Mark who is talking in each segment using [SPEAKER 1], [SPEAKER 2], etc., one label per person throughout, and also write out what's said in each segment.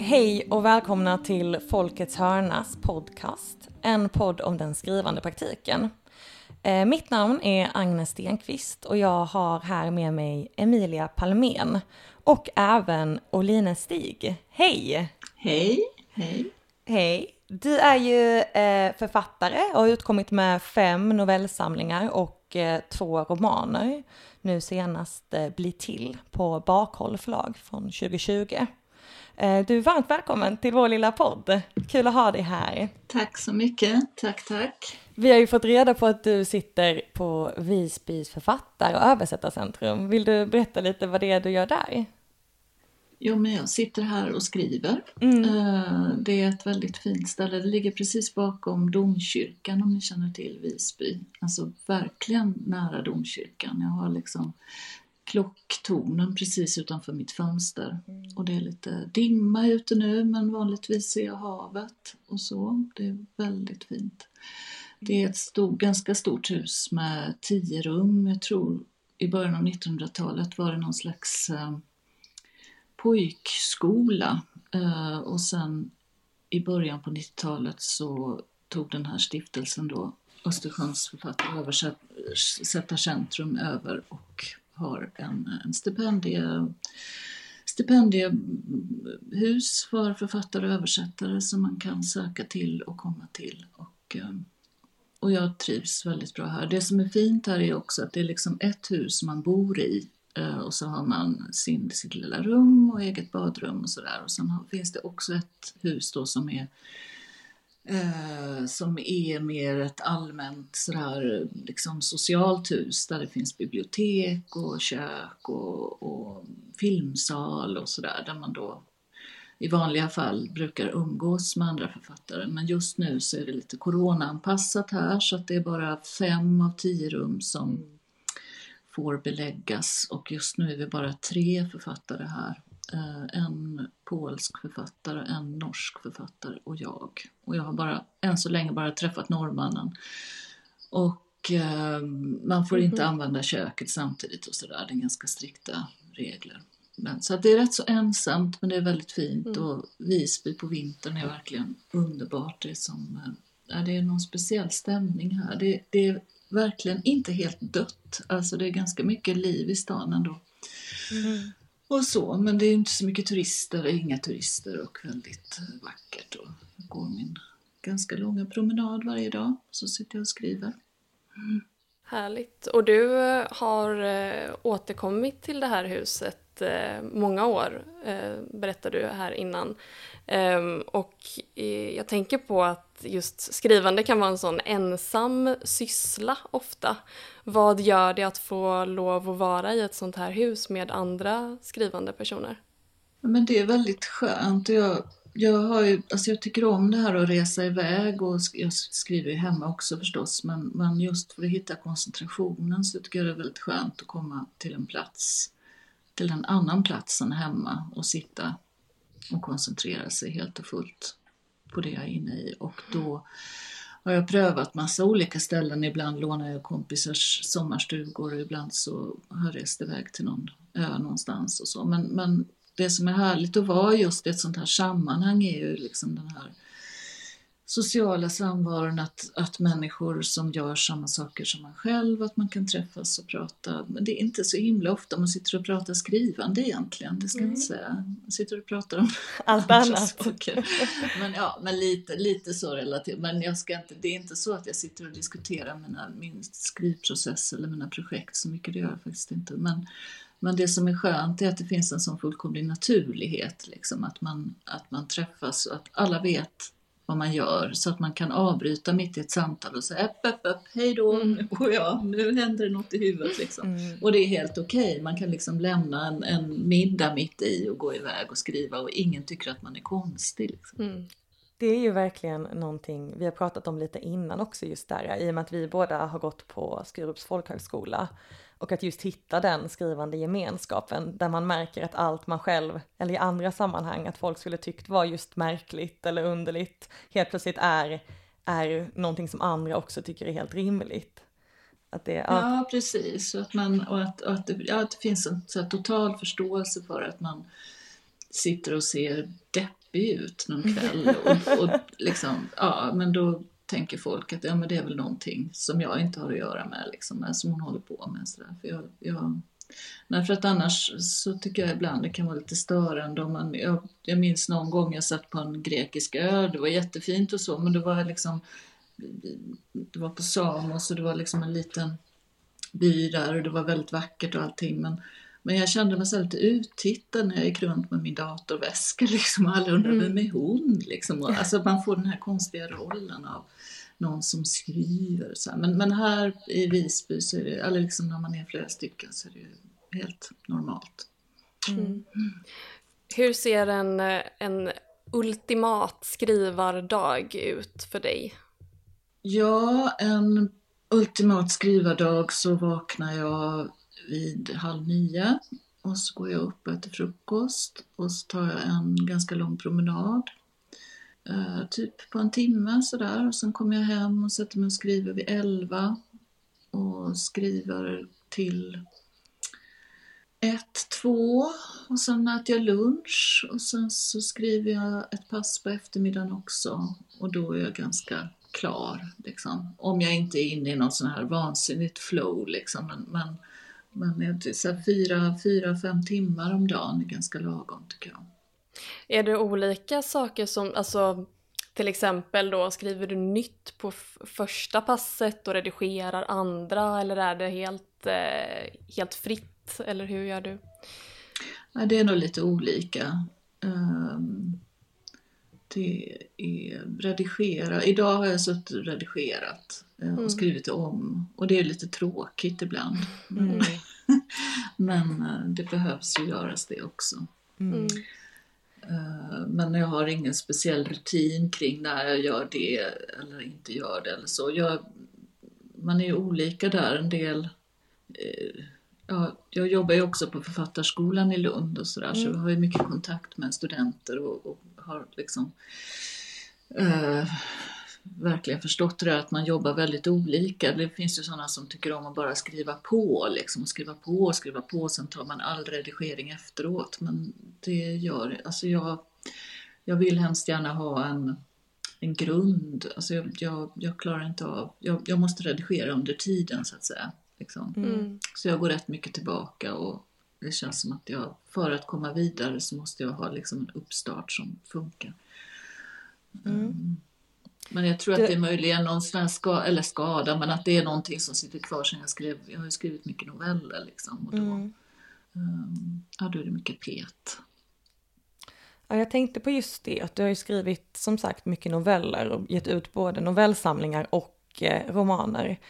[SPEAKER 1] hej och välkomna till Folkets hörnas podcast, en podd om den skrivande praktiken. Eh, mitt namn är Agnes Stenqvist och jag har här med mig Emilia Palmén och även Oline Stig. Hej!
[SPEAKER 2] Hej, hej.
[SPEAKER 1] Hej! Du är ju eh, författare och har utkommit med fem novellsamlingar och eh, två romaner. Nu senast Bli till på Bakhåll förlag från 2020. Eh, du är varmt välkommen till vår lilla podd. Kul att ha dig här.
[SPEAKER 2] Tack så mycket. Tack, tack.
[SPEAKER 1] Vi har ju fått reda på att du sitter på Visbys författar och översättarcentrum. Vill du berätta lite vad det är du gör där?
[SPEAKER 2] Jo, men jag sitter här och skriver.
[SPEAKER 1] Mm.
[SPEAKER 2] Eh, Det är ett väldigt fint ställe. Det ligger precis bakom domkyrkan om ni känner till Visby. Alltså verkligen nära domkyrkan. Jag har liksom klocktornen precis utanför mitt fönster. Och det är lite dimma ute nu men vanligtvis ser jag havet och så. Det är väldigt fint. Det är ett stor, ganska stort hus med tio rum. Jag tror i början av 1900-talet var det någon slags eh, pojkskola eh, och sen i början på 90-talet så tog den här stiftelsen då Östersjöns författare översättarcentrum över och har en, en stipendie, stipendiehus för författare och översättare som man kan söka till och komma till. Och, eh, och jag trivs väldigt bra här. Det som är fint här är också att det är liksom ett hus man bor i eh, och så har man sin, sitt lilla rum och eget badrum och sådär. Och sen har, finns det också ett hus då som är eh, som är mer ett allmänt sådär, liksom socialt hus där det finns bibliotek och kök och, och filmsal och sådär där man då i vanliga fall brukar umgås med andra författare men just nu så är det lite coronaanpassat här så att det är bara fem av tio rum som får beläggas och just nu är vi bara tre författare här. Eh, En polsk författare, en norsk författare och jag. Och jag har bara, än så länge bara träffat norrmannen. Och eh, man får inte använda köket samtidigt och sådär, det är ganska strikta regler. Men, så det är rätt så ensamt men det är väldigt fint och Visby på vintern är verkligen underbart. Det är, som, eh, ja, det är någon speciell stämning här. Det, det är verkligen inte helt dött, alltså det är ganska mycket liv i stan ändå. Och så, men det är inte så mycket turister, inga turister och väldigt eh, vackert. Och jag går min ganska långa promenad varje dag, så sitter jag och skriver.
[SPEAKER 3] Härligt. Och du eh, har eh, återkommit till det här huset många år, berättade du här innan. Ehm, och jag tänker på att just skrivande kan vara en sån ensam syssla ofta. Vad gör det att få lov att vara i ett sånt här hus med andra skrivande personer?
[SPEAKER 2] Men det är väldigt skönt. Jag, jag, har ju, alltså jag tycker om det här att resa iväg och sk- jag skriver ju hemma också förstås. Men, men just för att hitta koncentrationen så tycker jag det är väldigt skönt att komma till en plats, till en annan plats än hemma och sitta och koncentrera sig helt och fullt på det jag är inne i. Och då har jag prövat massa olika ställen. Ibland lånar jag kompisars sommarstugor och ibland så har jag rest iväg till någon ö någonstans och så. Men, men det som är härligt att vara just i ett sånt här sammanhang är ju liksom den här sociala samvaron, att, att människor som gör samma saker som man själv, att man kan träffas och prata. Men det är inte så himla ofta man sitter och pratar skrivande egentligen, det ska jag inte säga. Man sitter och pratar om
[SPEAKER 1] Allt
[SPEAKER 2] andra
[SPEAKER 1] annat.
[SPEAKER 2] saker. Men ja, men lite, lite så relativt. Men jag ska inte, det är inte så att jag sitter och diskuterar mina, min skrivprocess eller mina projekt så mycket, det gör jag faktiskt inte. Men, men det som är skönt är att det finns en sån fullkomlig naturlighet, liksom, att, man, att man träffas och att alla vet vad man gör så att man kan avbryta mitt i ett samtal och säga upp, upp, upp, hej då, nu går jag, nu händer det något i huvudet liksom. Och det är helt okej, man kan liksom lämna en, en middag mitt i och gå iväg och skriva och ingen tycker att man är konstig. Liksom.
[SPEAKER 3] Mm.
[SPEAKER 1] Det är ju verkligen någonting vi har pratat om lite innan också just där, i och med att vi båda har gått på Skurups folkhögskola. Och att just hitta den skrivande gemenskapen där man märker att allt man själv, eller i andra sammanhang, att folk skulle tyckt var just märkligt eller underligt, helt plötsligt är, är någonting som andra också tycker är helt rimligt.
[SPEAKER 2] Att det, ja. ja, precis. Och att, man, och att, och att, det, ja, att det finns en så total förståelse för att man sitter och ser deppig ut någon kväll. Och, och liksom, ja, men då tänker folk att ja, men det är väl någonting som jag inte har att göra med, liksom, som hon håller på med. Så För jag, jag, nej, för att annars så tycker jag ibland det kan vara lite störande. Om man, jag, jag minns någon gång jag satt på en grekisk ö, det var jättefint och så, men det var liksom det var på Samos och det var liksom en liten by där och det var väldigt vackert och allting. Men, men jag kände mig så lite uttittad när jag gick runt med min datorväska liksom, och alla undrade mm. vem är hon? Liksom. Och, alltså man får den här konstiga rollen av någon som skriver. Så men, men här i Visby, så är det, eller liksom när man är flera stycken, så är det ju helt normalt. Mm. Mm.
[SPEAKER 3] Hur ser en, en ultimat skrivardag ut för dig?
[SPEAKER 2] Ja, en ultimat skrivardag så vaknar jag vid halv nio och så går jag upp och äter frukost och så tar jag en ganska lång promenad. Eh, typ på en timme sådär och sen kommer jag hem och sätter mig och skriver vid elva och skriver till ett, två och sen äter jag lunch och sen så skriver jag ett pass på eftermiddagen också och då är jag ganska klar. Liksom. Om jag inte är inne i någon sån här vansinnigt flow. Liksom. Men, men, men så fyra, fyra, fem timmar om dagen är ganska lagom tycker jag.
[SPEAKER 3] Är det olika saker som, alltså till exempel då skriver du nytt på första passet och redigerar andra eller är det helt, eh, helt fritt eller hur gör du?
[SPEAKER 2] Ja, det är nog lite olika. Um, det är redigera. Idag har jag suttit och redigerat eh, och mm. skrivit om och det är lite tråkigt ibland. Mm. Men eh, det behövs ju göras det också. Mm. Eh, men jag har ingen speciell rutin kring när jag gör det eller inte gör det eller så. Jag, man är ju olika där. En del ja, jag jobbar ju också på Författarskolan i Lund och sådär mm. så jag har ju mycket kontakt med studenter och, och har liksom eh, verkligen förstått det att man jobbar väldigt olika. Det finns ju sådana som tycker om att bara skriva på, liksom, skriva på och skriva på, sen tar man all redigering efteråt. Men det gör, alltså jag, jag vill hemskt gärna ha en, en grund, alltså jag, jag, jag klarar inte av, jag, jag, måste redigera under tiden så att säga. Liksom. Mm. Så jag går rätt mycket tillbaka och det känns som att jag, för att komma vidare så måste jag ha liksom en uppstart som funkar. Mm. Men jag tror att det är möjligen någon slags skada, eller skada, men att det är någonting som sitter kvar sen jag skrev. Jag har ju skrivit mycket noveller liksom och då, mm. um, ja, då är det mycket pet.
[SPEAKER 1] Ja, jag tänkte på just det, att du har ju skrivit som sagt mycket noveller och gett ut både novellsamlingar och eh, romaner.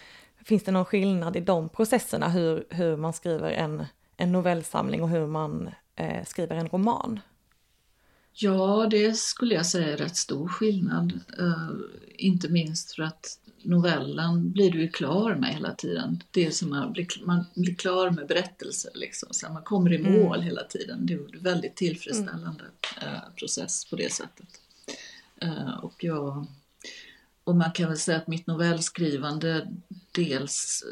[SPEAKER 1] Finns det någon skillnad i de processerna, hur, hur man skriver en en novellsamling och hur man eh, skriver en roman?
[SPEAKER 2] Ja, det skulle jag säga är rätt stor skillnad. Uh, inte minst för att novellen blir du ju klar med hela tiden. Det är som man blir, man blir klar med berättelser liksom. Så man kommer i mm. mål mm. hela tiden. Det är en väldigt tillfredsställande mm. uh, process på det sättet. Uh, och, jag, och man kan väl säga att mitt novellskrivande dels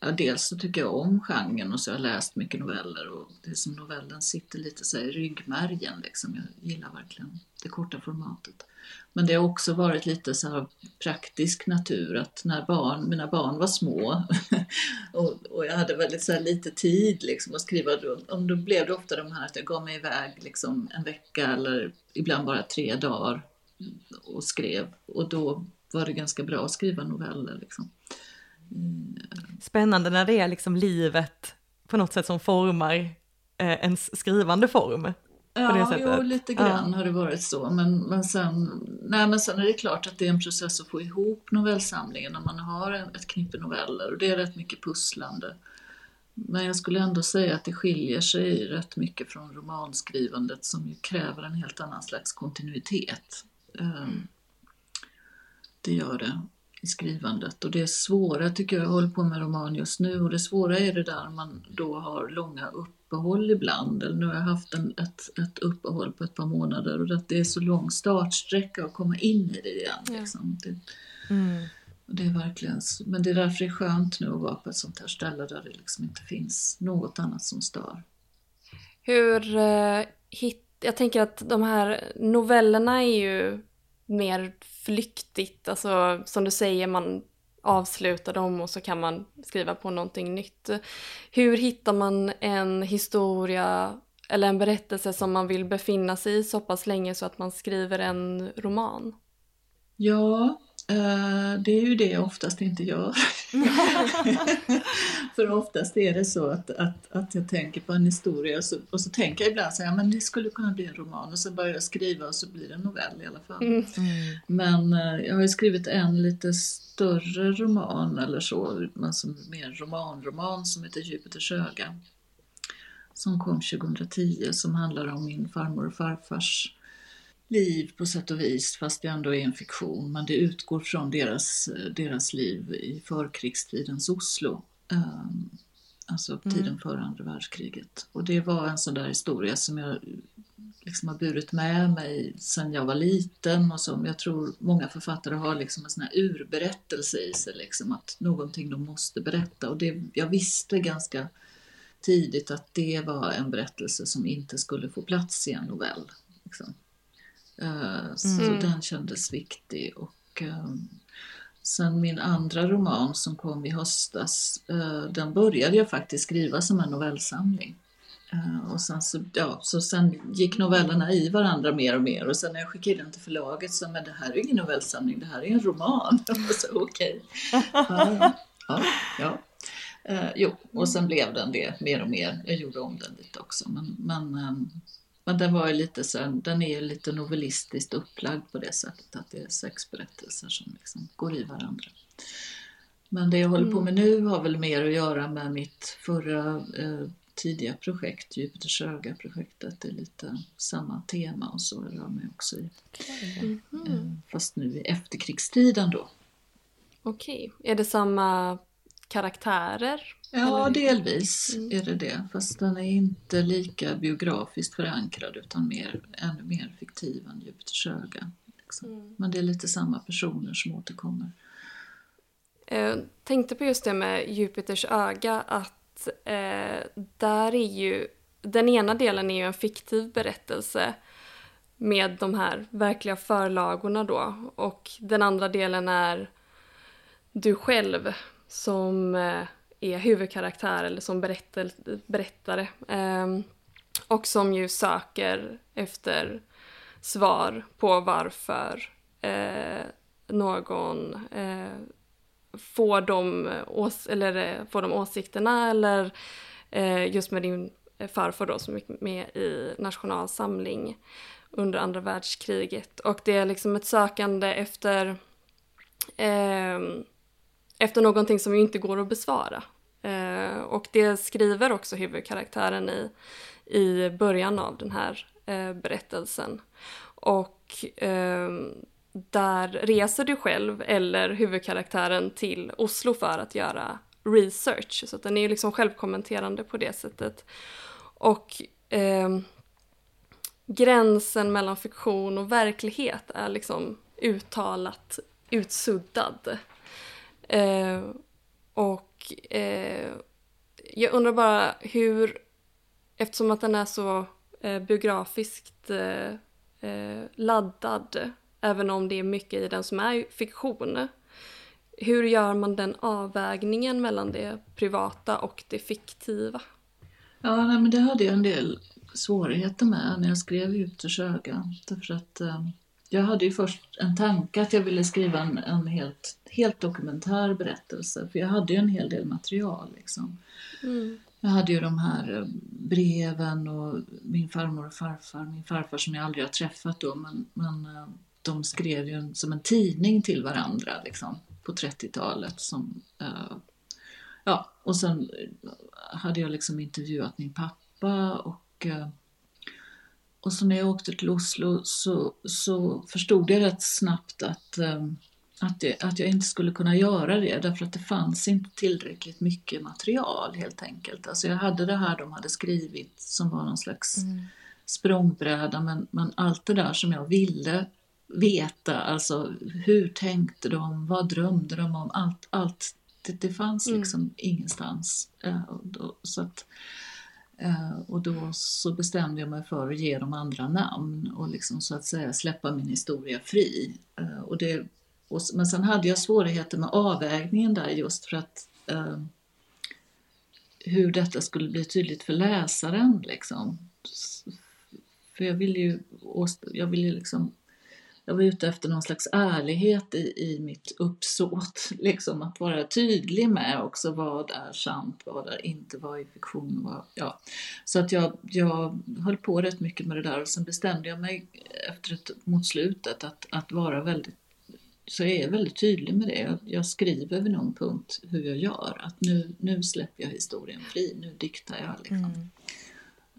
[SPEAKER 2] Ja, dels så tycker jag om genren och så har jag läst mycket noveller och det är som novellen sitter lite så i ryggmärgen liksom. Jag gillar verkligen det korta formatet. Men det har också varit lite så här praktisk natur att när barn, mina barn var små och, och jag hade väldigt så lite tid liksom att skriva, då, då blev det ofta de här att jag gav mig iväg liksom en vecka eller ibland bara tre dagar och skrev och då var det ganska bra att skriva noveller liksom.
[SPEAKER 1] Spännande när det är liksom livet på något sätt som formar eh, ens skrivande form.
[SPEAKER 2] Ja, jo, lite grann ja. har det varit så. Men, men, sen, nej, men sen är det klart att det är en process att få ihop novellsamlingen när man har ett knippe noveller och det är rätt mycket pusslande. Men jag skulle ändå säga att det skiljer sig rätt mycket från romanskrivandet som ju kräver en helt annan slags kontinuitet. Um, det gör det i skrivandet. Och det svåra tycker jag, jag håller på med roman just nu, och det svåra är det där man då har långa uppehåll ibland. Eller nu har jag haft en, ett, ett uppehåll på ett par månader och det är så lång startsträcka att komma in i det igen. Ja. Liksom. Det, mm. det är verkligen, men det är därför det är skönt nu att vara på ett sånt här ställe där det liksom inte finns något annat som stör.
[SPEAKER 3] Hur eh, hit, jag tänker att de här novellerna är ju mer flyktigt, alltså som du säger, man avslutar dem och så kan man skriva på någonting nytt. Hur hittar man en historia eller en berättelse som man vill befinna sig i så pass länge så att man skriver en roman?
[SPEAKER 2] Ja, det är ju det jag oftast inte gör. För oftast är det så att, att, att jag tänker på en historia och så, och så tänker jag ibland så här, men det skulle kunna bli en roman och så börjar jag skriva och så blir det en novell i alla fall. Mm. Men eh, jag har ju skrivit en lite större roman eller så, alltså mer romanroman som heter Jupiters öga. Som kom 2010 som handlar om min farmor och farfars liv på sätt och vis, fast det ändå är en fiktion. Men det utgår från deras, deras liv i förkrigstidens Oslo. Um, alltså mm. tiden före andra världskriget. Och det var en sån där historia som jag liksom har burit med mig sedan jag var liten och som jag tror många författare har liksom en sån här urberättelse i sig, liksom att någonting de måste berätta. Och det, jag visste ganska tidigt att det var en berättelse som inte skulle få plats i en novell. Liksom. Eh, så mm. den kändes viktig. Och ehm, sen min andra roman som kom i höstas, eh, den började jag faktiskt skriva som en novellsamling. Uh, och sen så, ja, så sen gick novellerna i varandra mer och mer och sen när jag skickade den till förlaget så men det här är ingen novellsamling, det här är en roman. okej. Uh, ja, ja. Uh, jo, och sen blev den det mer och mer. Jag gjorde om den lite också men, men um, men den var ju lite så, den är ju lite novellistiskt upplagd på det sättet att det är sex berättelser som liksom går i varandra. Men det jag håller på med mm. nu har väl mer att göra med mitt förra eh, tidiga projekt, Jupiters öga-projektet. Det är lite samma tema och så rör mig också i. Mm -hmm. Fast nu i efterkrigstiden då.
[SPEAKER 3] Okej, är det samma karaktärer?
[SPEAKER 2] Ja, eller? delvis mm. är det det. Fast den är inte lika biografiskt förankrad utan mer, ännu mer fiktiv än Jupiters öga. Liksom. Mm. Men det är lite samma personer som återkommer.
[SPEAKER 3] Jag tänkte på just det med Jupiters öga att eh, där är ju den ena delen är ju en fiktiv berättelse med de här verkliga förlagorna då och den andra delen är du själv som eh, är huvudkaraktär eller som berättel, berättare. Ehm, och som ju söker efter svar på varför eh, någon eh, får, de ås eller, får de åsikterna eller just med din farfar då som gick med i Nationalsamling under andra världskriget. Och det är liksom ett sökande efter eh, efter någonting som inte går att besvara. Eh, och det skriver också huvudkaraktären i, i början av den här eh, berättelsen. Och eh, där reser du själv eller huvudkaraktären till Oslo för att göra research. Så den är ju liksom självkommenterande på det sättet. Och eh, gränsen mellan fiktion och verklighet är liksom uttalat utsuddad. Eh, och eh, jag undrar bara hur, eftersom att den är så eh, biografiskt eh, eh, laddad, även om det är mycket i den som är fiktion, hur gör man den avvägningen mellan det privata och det fiktiva?
[SPEAKER 2] Ja, nej, men det hade jag en del svårigheter med när jag skrev Djupters öga. Därför att eh, jag hade ju först en tanke att jag ville skriva en, en helt, helt dokumentär berättelse, för jag hade ju en hel del material. Liksom. Mm. Jag hade ju de här eh, breven och min farmor och farfar, min farfar som jag aldrig har träffat då, men, men eh, de skrev ju som en tidning till varandra liksom, på 30-talet. Som, uh, ja, och sen hade jag liksom intervjuat min pappa och uh, och så när jag åkte till Oslo så, så förstod jag rätt snabbt att, um, att, det, att jag inte skulle kunna göra det därför att det fanns inte tillräckligt mycket material helt enkelt. Alltså jag hade det här de hade skrivit som var någon slags mm. språngbräda men, men allt det där som jag ville veta, alltså hur tänkte de, vad drömde de om, allt, allt det, det fanns mm. liksom mm. ingenstans. Då, så att, Eh, och då så bestämde jag mig för att ge dem andra namn och liksom så att säga släppa min historia fri. Eh, och det, och, men sen hade jag svårigheter med avvägningen där just för att eh, hur detta skulle bli tydligt för läsaren. Liksom. För jag ville ju, jag ville liksom jag var ute efter någon slags ärlighet i, i mitt uppsåt. Liksom att vara tydlig med också vad är sant, vad är inte, vad är fiktion. Vad, ja. Så att jag, jag höll på rätt mycket med det där och sen bestämde jag mig efter ett, mot slutet att, att vara väldigt så jag är väldigt tydlig med det. Jag skriver vid någon punkt hur jag gör. Att nu, nu släpper jag historien fri, nu diktar jag. Liksom. Mm.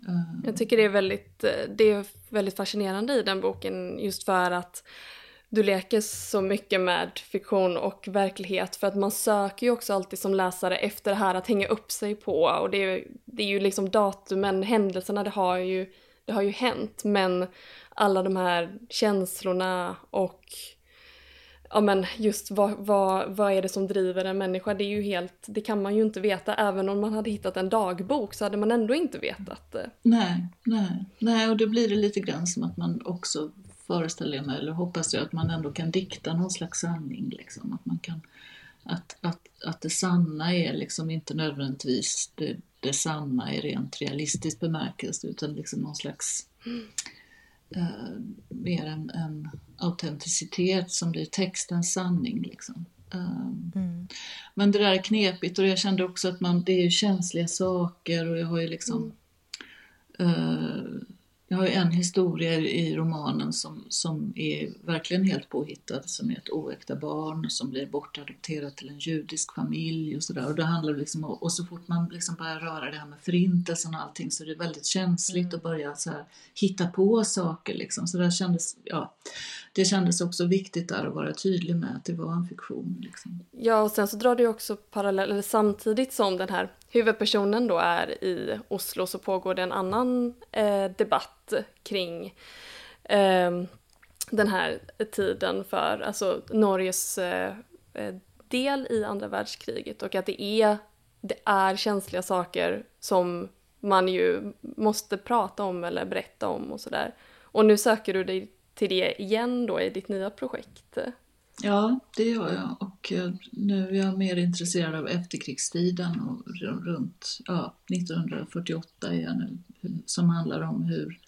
[SPEAKER 3] Mm. Jag tycker det är väldigt, eh, det är väldigt fascinerande i den boken just för att du leker så mycket med fiktion och verklighet. För att man söker ju också alltid som läsare efter det här att hänga upp sig på. Och det är, det är ju liksom datumen, händelserna, det har ju, det har ju hänt. Men alla de här känslorna och ja men just vad, vad, vad är det som driver en människa? Det är ju helt, det kan man ju inte veta. Även om man hade hittat en dagbok så hade man ändå inte vetat det.
[SPEAKER 2] Nej, nej, nej och då blir det lite grann som att man också föreställer mig, eller hoppas jag, att man ändå kan dikta någon slags sanning. Liksom. Att, man kan, att, att, att det sanna är liksom inte nödvändigtvis det, det sanna i rent realistisk bemärkelse utan liksom någon slags mm eh, mer en, en autenticitet som blir textens sanning. Liksom. Um, mm. Men det där är knepigt och jag kände också att man, det är ju känsliga saker och jag har ju liksom mm. uh, jag har ju en historia i romanen som, som är verkligen helt påhittad, som är ett oäkta barn som blir bortadopterat till en judisk familj och sådär. Och, det handlar liksom, och så fort man liksom börjar röra det här med förintelsen och allting så är det väldigt känsligt mm. att börja så här, hitta på saker. Liksom. Så det kändes, ja, det kändes också viktigt där att vara tydlig med att det var en fiktion. Liksom.
[SPEAKER 3] Ja, och sen så drar det ju också parallell, eller samtidigt som den här huvudpersonen då är i Oslo så pågår det en annan eh, debatt kring eh, den här tiden för alltså Norges eh, eh, del i andra världskriget och att det är, det är känsliga saker som man ju måste prata om eller berätta om och sådär. Och nu söker du dig till det igen då i ditt nya projekt.
[SPEAKER 2] Ja, det gör jag och eh, nu är jag mer intresserad av efterkrigstiden och runt ja, 1948 är jag nu, som handlar om hur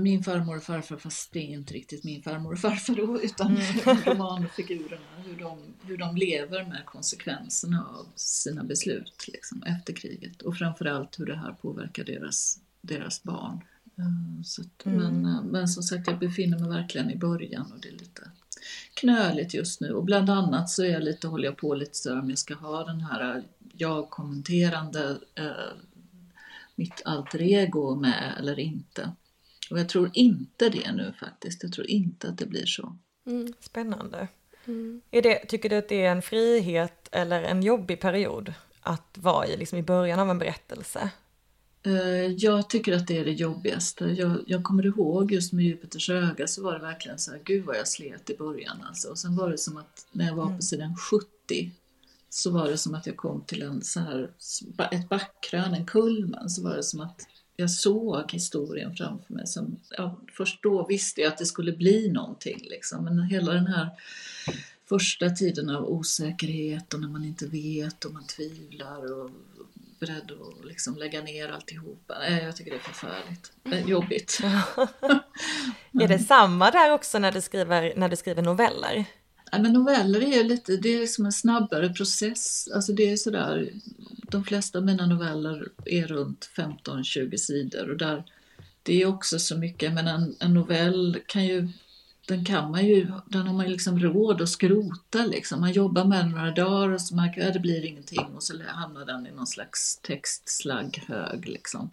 [SPEAKER 2] min farmor och farfar, fast det är inte riktigt min farmor och farfar då, utan mm. romanfigurerna, hur de, hur de lever med konsekvenserna av sina beslut liksom, efter kriget och framförallt hur det här påverkar deras, deras barn. Uh, så att, mm. men, men som sagt, jag befinner mig verkligen i början och det är lite knöligt just nu och bland annat så är jag lite, håller jag på lite så om jag ska ha den här eh, jag-kommenterande eh, mitt alter ego med eller inte. Och jag tror inte det nu faktiskt. Jag tror inte att det blir så.
[SPEAKER 1] Mm. Spännande. Mm. Är det, tycker du att det är en frihet eller en jobbig period att vara i, liksom i början av en berättelse?
[SPEAKER 2] Eh, jag tycker att det är det jobbigaste. Jag, jag kommer ihåg just med Jupiters öga så var det verkligen så här, gud vad jag slet i början alltså. Och sen var det som att när jag var på mm. sidan 70 så var det som att jag kom till en så här, ett backkrön, en kulmen, så var det som att jag såg historien framför mig. Som, ja, först då visste jag att det skulle bli någonting liksom. Men hela den här första tiden av osäkerhet och när man inte vet och man tvivlar och beredd att liksom lägga ner alltihopa. Nej, jag tycker det är förfärligt. Det jobbigt.
[SPEAKER 1] är det samma där också när du skriver, när du skriver noveller?
[SPEAKER 2] Ja, men noveller är lite, det är som en snabbare process. Alltså det är sådär, de flesta av mina noveller är runt 15-20 sidor och där, det är också så mycket, men en, en novell kan ju den kan man ju, den har man ju liksom råd att skrota liksom. Man jobbar med den några dagar och så märker man att det blir ingenting och så hamnar den i någon slags textsladghög liksom.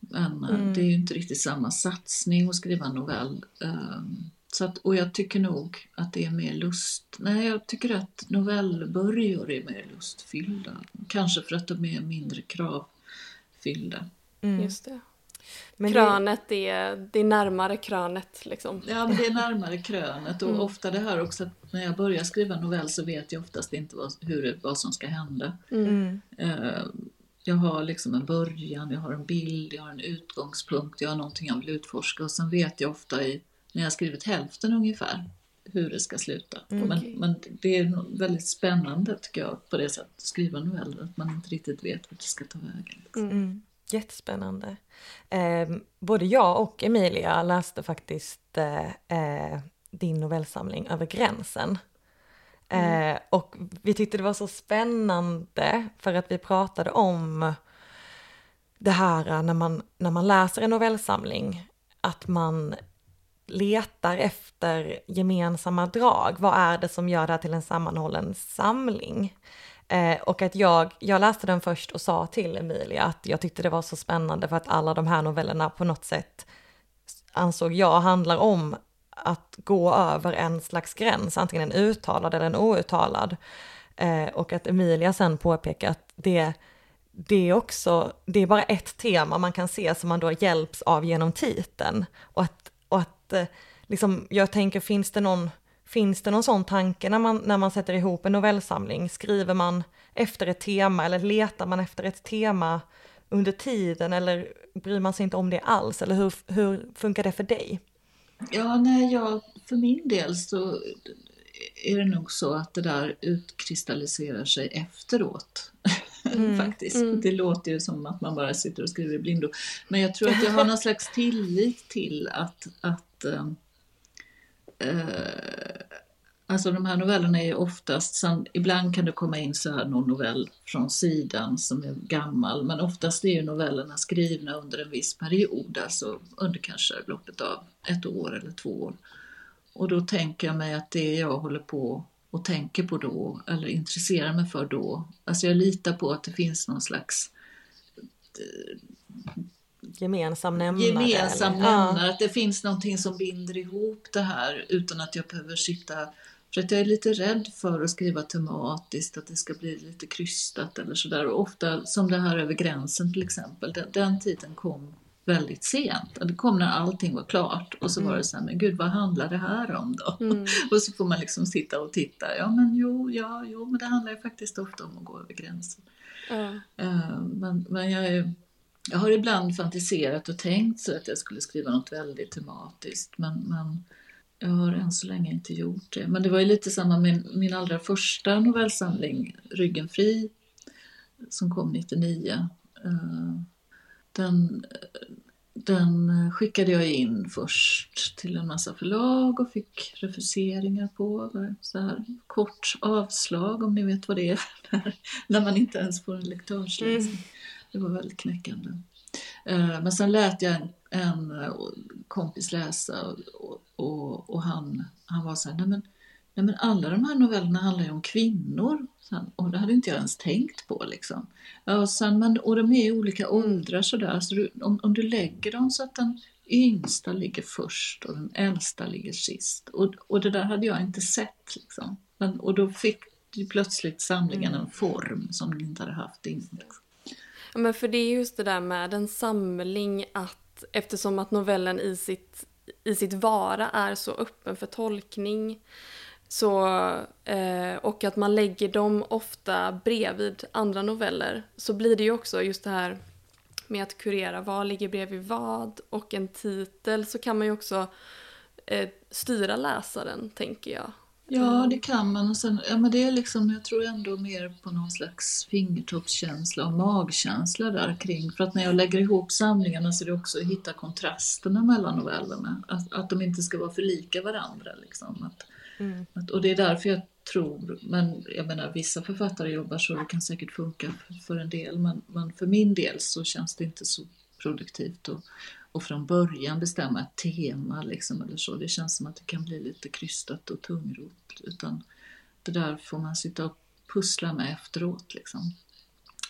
[SPEAKER 2] Men mm. det är ju inte riktigt samma satsning att skriva en novell. Um, så att, och jag tycker nog att det är mer lust... Nej, jag tycker att novellbörjor är mer lustfyllda. Kanske för att de är mindre kravfyllda.
[SPEAKER 3] Mm. Just det. Men krönet det... är, det är närmare krönet liksom.
[SPEAKER 2] Ja, men det är närmare krönet och mm. ofta det här också att när jag börjar skriva novell så vet jag oftast inte vad, hur, vad som ska hända. Mm. Uh, jag har liksom en början, jag har en bild, jag har en utgångspunkt, jag har någonting jag vill utforska och sen vet jag ofta i, när jag skrivit hälften ungefär hur det ska sluta. Mm. Men, men, det är väldigt spännande tycker jag på det sättet att skriva noveller, att man inte riktigt vet vart det ska ta vägen. Liksom.
[SPEAKER 1] Mm. Jättespännande. Eh, både jag och Emilia läste faktiskt eh, eh din novellsamling Över gränsen. Mm. Eh, och vi tyckte det var så spännande för att vi pratade om det här när man, när man läser en novellsamling, att man letar efter gemensamma drag. Vad är det som gör det här till en sammanhållen samling? Eh, och att jag, jag läste den först och sa till Emilia att jag tyckte det var så spännande för att alla de här novellerna på något sätt ansåg jag handlar om att gå över en slags gräns, antingen en uttalad eller en outtalad. Eh, och att Emilia sen påpekar att det, det är också, det är bara ett tema man kan se som man då hjälps av genom titeln. Och att, att eh, liksom, jag tänker, finns det någon Finns det någon sån tanke när man, när man sätter ihop en novellsamling? Skriver man efter ett tema eller letar man efter ett tema under tiden eller bryr man sig inte om det alls? Eller hur, hur funkar det för dig?
[SPEAKER 2] Ja, nej, jag, för min del så är det nog så att det där utkristalliserar sig efteråt. Mm, Faktiskt. Mm. Det låter ju som att man bara sitter och skriver i blindo. Men jag tror att jag har någon slags tillit till att, att Eh, eh, Alltså de här novellerna är oftast, sen, ibland kan det komma in så här någon novell från sidan som är gammal, men oftast är ju novellerna skrivna under en viss period, alltså under kanske loppet av ett år eller två år. Och då tänker jag mig att det jag håller på och tänker på då, eller intresserar mig för då, alltså jag litar på att det finns någon slags
[SPEAKER 1] eh, gemensam nämnare?
[SPEAKER 2] Gemensam nämnare, ja. att det finns någonting som binder ihop det här utan att jag behöver sitta för att jag är lite rädd för att skriva tematiskt, att det ska bli lite krystat eller sådär. Och ofta, som det här över gränsen till exempel, den, den tiden kom väldigt sent. Det kom när allting var klart och så mm. var det så här, men gud vad handlar det här om då? Mm. och så får man liksom sitta och titta, ja men jo, ja, jo, men det handlar ju faktiskt ofta om att gå över gränsen. Mm. Uh, men, men jag, är, jag har ibland fantiserat och tänkt så att jag skulle skriva något väldigt tematiskt, men, men jag har än så länge inte gjort det. Men det var ju lite samma med min allra första novellsamling, Ryggen fri, som kom 99. Eh, den, den skickade jag in först till en massa förlag och fick refuseringar på. Så här, kort avslag om ni vet vad det är, när man inte ens får en lektörsläsning. Mm. Det var väldigt knäckande. Eh, men sen lät jag en, en eh, kompis läsa och, och, och, han, han var så här, nej men, nej men alla de här novellerna handlar ju om kvinnor. Sen, och det hade inte jag ens tänkt på liksom. Och, sen, men, och de är i olika åldrar sådär, så du, om, om du lägger dem så att den yngsta ligger först och den äldsta ligger sist. Och, och det där hade jag inte sett liksom. Men, och då fick plötsligt samlingen en form som den inte hade haft innan. Liksom.
[SPEAKER 3] Ja, men för det är just det där med en samling att eftersom att novellen i sitt, i sitt vara är så öppen för tolkning så, eh, och att man lägger dem ofta bredvid andra noveller så blir det ju också just det här med att kurera vad ligger bredvid vad och en titel så kan man ju också eh, styra läsaren, tänker jag.
[SPEAKER 2] Ja, det kan man. Och sen, ja, men det är liksom, jag tror ändå mer på någon slags fingertoppskänsla och magkänsla där kring. För att när jag lägger ihop samlingarna så är det också att hitta kontrasterna mellan novellerna. Att, att de inte ska vara för lika varandra. Liksom. Att, mm. att, och det är därför jag tror, men jag menar vissa författare jobbar så, det kan säkert funka för, för en del, men, men för min del så känns det inte så produktivt. Och, och från början bestämma ett tema liksom eller så. Det känns som att det kan bli lite krystat och tungrot. Utan det där får man sitta och pussla med efteråt liksom.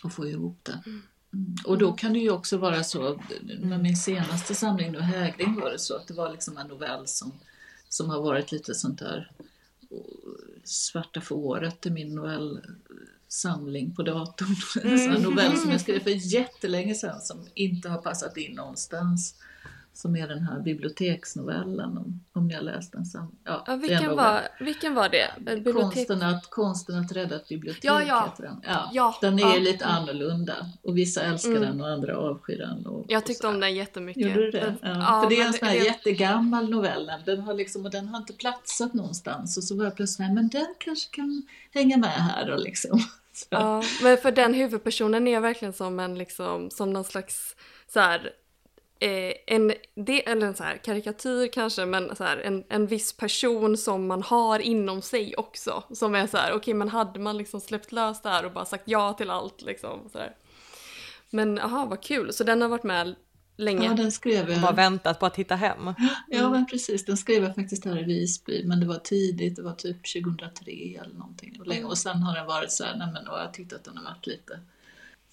[SPEAKER 2] Och få ihop det. Mm. Mm. Och då kan det ju också vara så, med min senaste samling nu, Hägring, var det så att det var liksom en novell som, som har varit lite sånt där Svarta fåret är min novellsamling på datorn. Mm. En novell som jag skrev för jättelänge sedan som inte har passat in någonstans som är den här biblioteksnovellen om, om ni har läst den. Sen.
[SPEAKER 3] Ja, ja, vilken, var, vilken var det?
[SPEAKER 2] Bibliotek... Konsten, att, konsten att rädda ett bibliotek ja, ja. heter den. Ja, ja, den är ja. lite annorlunda och vissa älskar mm. den och andra avskyr den. Och,
[SPEAKER 3] jag tyckte om den jättemycket.
[SPEAKER 2] Gjorde du det? Ja. För det är en sån här det... jättegammal novell. Den har, liksom, och den har inte platsat någonstans och så var jag plötsligt men den kanske kan hänga med här då liksom.
[SPEAKER 3] Alltså. Ja, men för den huvudpersonen är verkligen som en liksom, som någon slags så här, eh, en, det, eller en så här karikatyr kanske, men så här, en, en viss person som man har inom sig också. Som är så här, okej okay, men hade man liksom släppt lös det här och bara sagt ja till allt liksom. Så här. Men aha, vad kul, så den har varit med länge.
[SPEAKER 2] Ja, den skrev jag.
[SPEAKER 1] Bara väntat på att hitta hem. Mm.
[SPEAKER 2] Ja, men precis. Den skrev jag faktiskt här i Visby, men det var tidigt, det var typ 2003 eller någonting. Och, länge. och sen har den varit så här, nej men och jag tyckte att den har varit lite,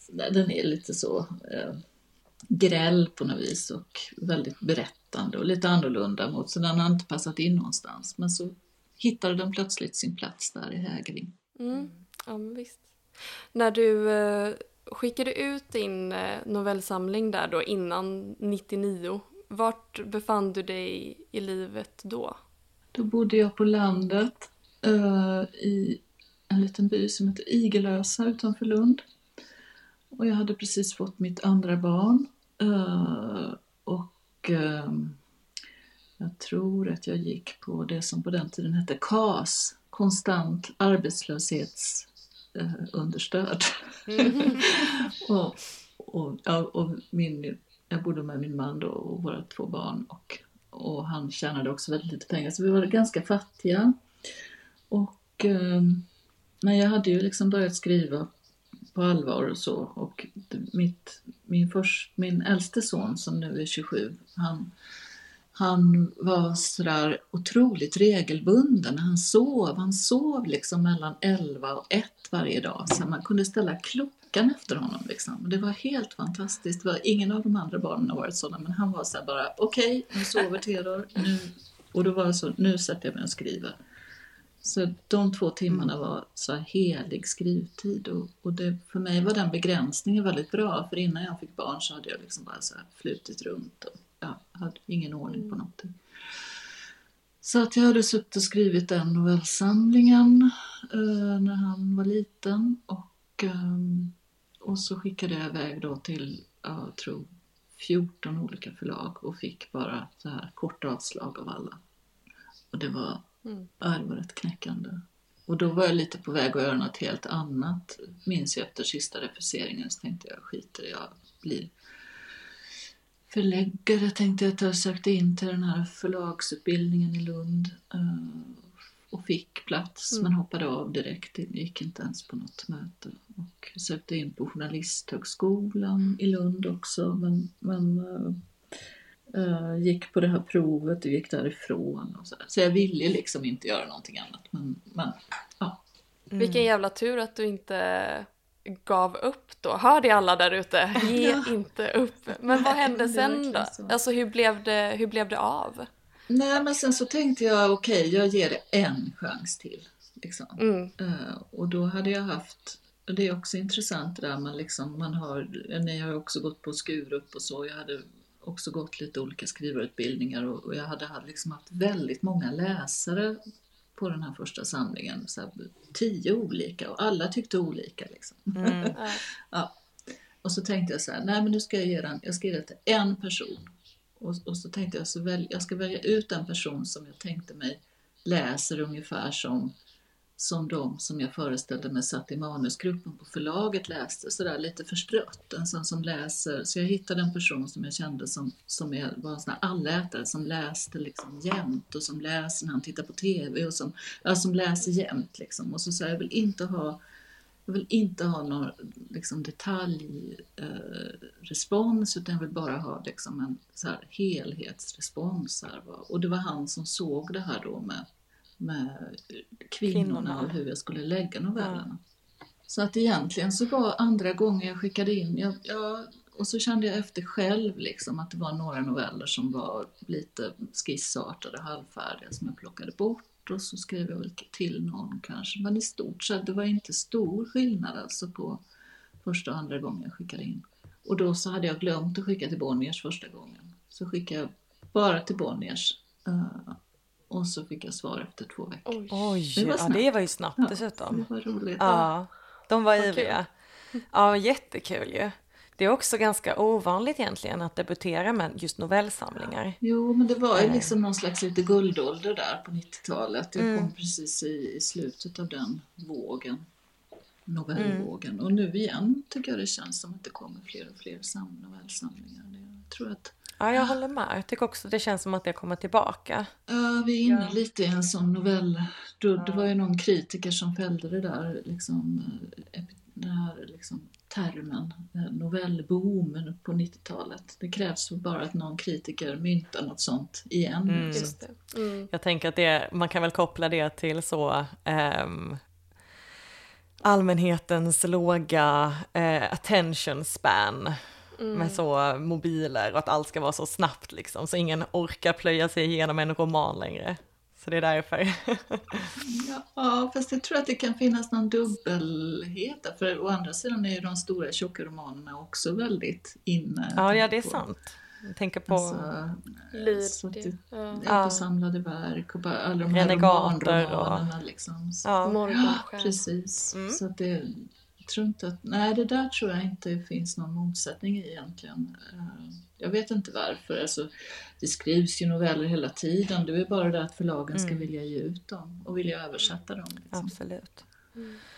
[SPEAKER 2] den är lite så, eh, gräll på något vis och väldigt berättande och lite annorlunda mot, så den har inte passat in någonstans. Men så hittade den plötsligt sin plats där i Hägring.
[SPEAKER 3] Mm. Ja, men visst. När du eh, skickade ut din eh, novellsamling där då innan 99, vart befann du dig i livet då?
[SPEAKER 2] Då bodde jag på landet uh, i en liten by som heter Igelösa utanför Lund. Och jag hade precis fått mitt andra barn. Uh, och uh, jag tror att jag gick på det som på den tiden hette KAS, konstant arbetslöshets arbetslöshetsunderstöd. Mm. och, och, och min, jag bodde med min man då och våra två barn och, och han tjänade också väldigt lite pengar så vi var ganska fattiga. Och, uh, men jag hade ju liksom börjat skriva på allvar och så. Och mitt, min, först, min äldste son som nu är 27, han, han var sådär otroligt regelbunden. Han sov, han sov liksom mellan 11 och 1 varje dag. Så man kunde ställa klockan efter honom. Liksom. Det var helt fantastiskt. Var, ingen av de andra barnen har varit sådana, men han var så bara okej, okay, nu sover Theodor, nu och då var det så, nu sätter jag mig och skriver. Så de två timmarna mm. var så helig skrivtid och, och det, för mig var den begränsningen väldigt bra för innan jag fick barn så hade jag liksom bara så flutit runt och ja, hade ingen ordning på mm. någonting. Så att jag hade suttit och skrivit den novellsamlingen eh, när han var liten och, eh, och så skickade jag iväg då till, jag tror 14 olika förlag och fick bara så här kort avslag av alla. Och det var Mm. Ja, det var rätt knäckande. Och då var jag lite på väg att göra något helt annat. Minns jag efter sista refuseringen så tänkte jag skiter jag blir förläggare tänkte jag att jag sökte in till den här förlagsutbildningen i Lund eh, och fick plats mm. men hoppade av direkt, gick inte ens på något möte och sökte in på Journalisthögskolan i Lund också men, men Uh, gick på det här provet och gick därifrån. Och så, så jag ville liksom inte göra någonting annat. Men, men ja.
[SPEAKER 3] Mm. Vilken jävla tur att du inte gav upp då. Hör det alla där ute, ge ja. inte upp. Men vad hände sen då? Alltså hur blev, det, hur blev det av?
[SPEAKER 2] Nej men sen så tänkte jag okej, okay, jag ger det en chans till. Liksom. Mm. Uh, och då hade jag haft det är också intressant det där man liksom, man har, ni har också gått på Skurup och så, jag hade också gått lite olika skrivarutbildningar och, och jag hade, hade liksom haft väldigt många läsare på den här första samlingen. Så här, tio olika och alla tyckte olika. Liksom. Mm. ja. Och så tänkte jag så här, nej men nu ska jag ge den, jag ska ge det till en person. Och, och så tänkte jag, så väl, jag ska välja ut en person som jag tänkte mig läser ungefär som som de som jag föreställde mig satt i manusgruppen på förlaget läste, sådär lite förstrött. En sån som läser, så jag hittade en person som jag kände som, som är, var en sån här allätare som läste liksom jämt och som läser när han tittar på TV och som, ja, som läser jämt. Liksom. Och så sa jag, jag vill inte ha jag vill inte ha någon liksom, detaljrespons eh, utan jag vill bara ha liksom, en så här, helhetsrespons. Här, och det var han som såg det här då med med kvinnorna, kvinnorna. och hur jag skulle lägga novellerna. Ja. Så att egentligen så var andra gången jag skickade in, jag, jag, och så kände jag efter själv liksom att det var några noveller som var lite skissartade, halvfärdiga som jag plockade bort och så skrev jag väl till någon kanske. Men i stort sett, det var inte stor skillnad alltså på första och andra gången jag skickade in. Och då så hade jag glömt att skicka till Bonniers första gången. Så skickade jag bara till Bonniers. Och så fick jag svar efter två veckor.
[SPEAKER 1] Oj, det, var ja, det var ju snabbt ja, dessutom.
[SPEAKER 2] Det var roligt.
[SPEAKER 1] Ja, de var ivriga. Ja, jättekul ju. Det är också ganska ovanligt egentligen att debutera med just novellsamlingar.
[SPEAKER 2] Jo, men det var ju eh. liksom någon slags lite guldålder där på 90-talet. Jag mm. kom precis i, i, slutet av den vågen, novellvågen. Mm. Och nu igen tycker jag det känns som att det kommer fler och fler novellsamlingar. Jag tror att
[SPEAKER 1] Ja, jag håller med. Jag tycker också det känns som att det kommer tillbaka.
[SPEAKER 2] Ja, vi är inne ja. lite i en sån novell. Då, det var ju någon kritiker som fällde det där, liksom, eh, den här liksom, termen, eh, novellboomen på 90-talet. Det krävs bara att någon kritiker myntar något sånt igen. Mm.
[SPEAKER 1] Mm. Jag tänker att det, man kan väl koppla det till så um, allmänhetens låga uh, attention span mm. med så mobiler och att allt ska vara så snabbt liksom, så ingen orkar plöja sig igenom en roman längre. Så det är därför.
[SPEAKER 2] ja, fast jag tror att det kan finnas någon dubbelhet där, för å andra sidan är ju de stora tjocka romanerna också väldigt inne.
[SPEAKER 1] Ja, ja det är på. sant. Jag tänker på
[SPEAKER 2] alltså, Lyd, ja. på samlade verk och bara alla de här romanromanerna. Och... Liksom.
[SPEAKER 3] Ja.
[SPEAKER 2] ja, precis. Mm. Så att det, tror inte att, nej det där tror jag inte finns någon motsättning i egentligen. Eh, jag vet inte varför. Alltså, det skrivs ju noveller hela tiden. Det är bara det att förlagen ska mm. vilja ge ut dem och vilja översätta dem.
[SPEAKER 1] Liksom. Absolut.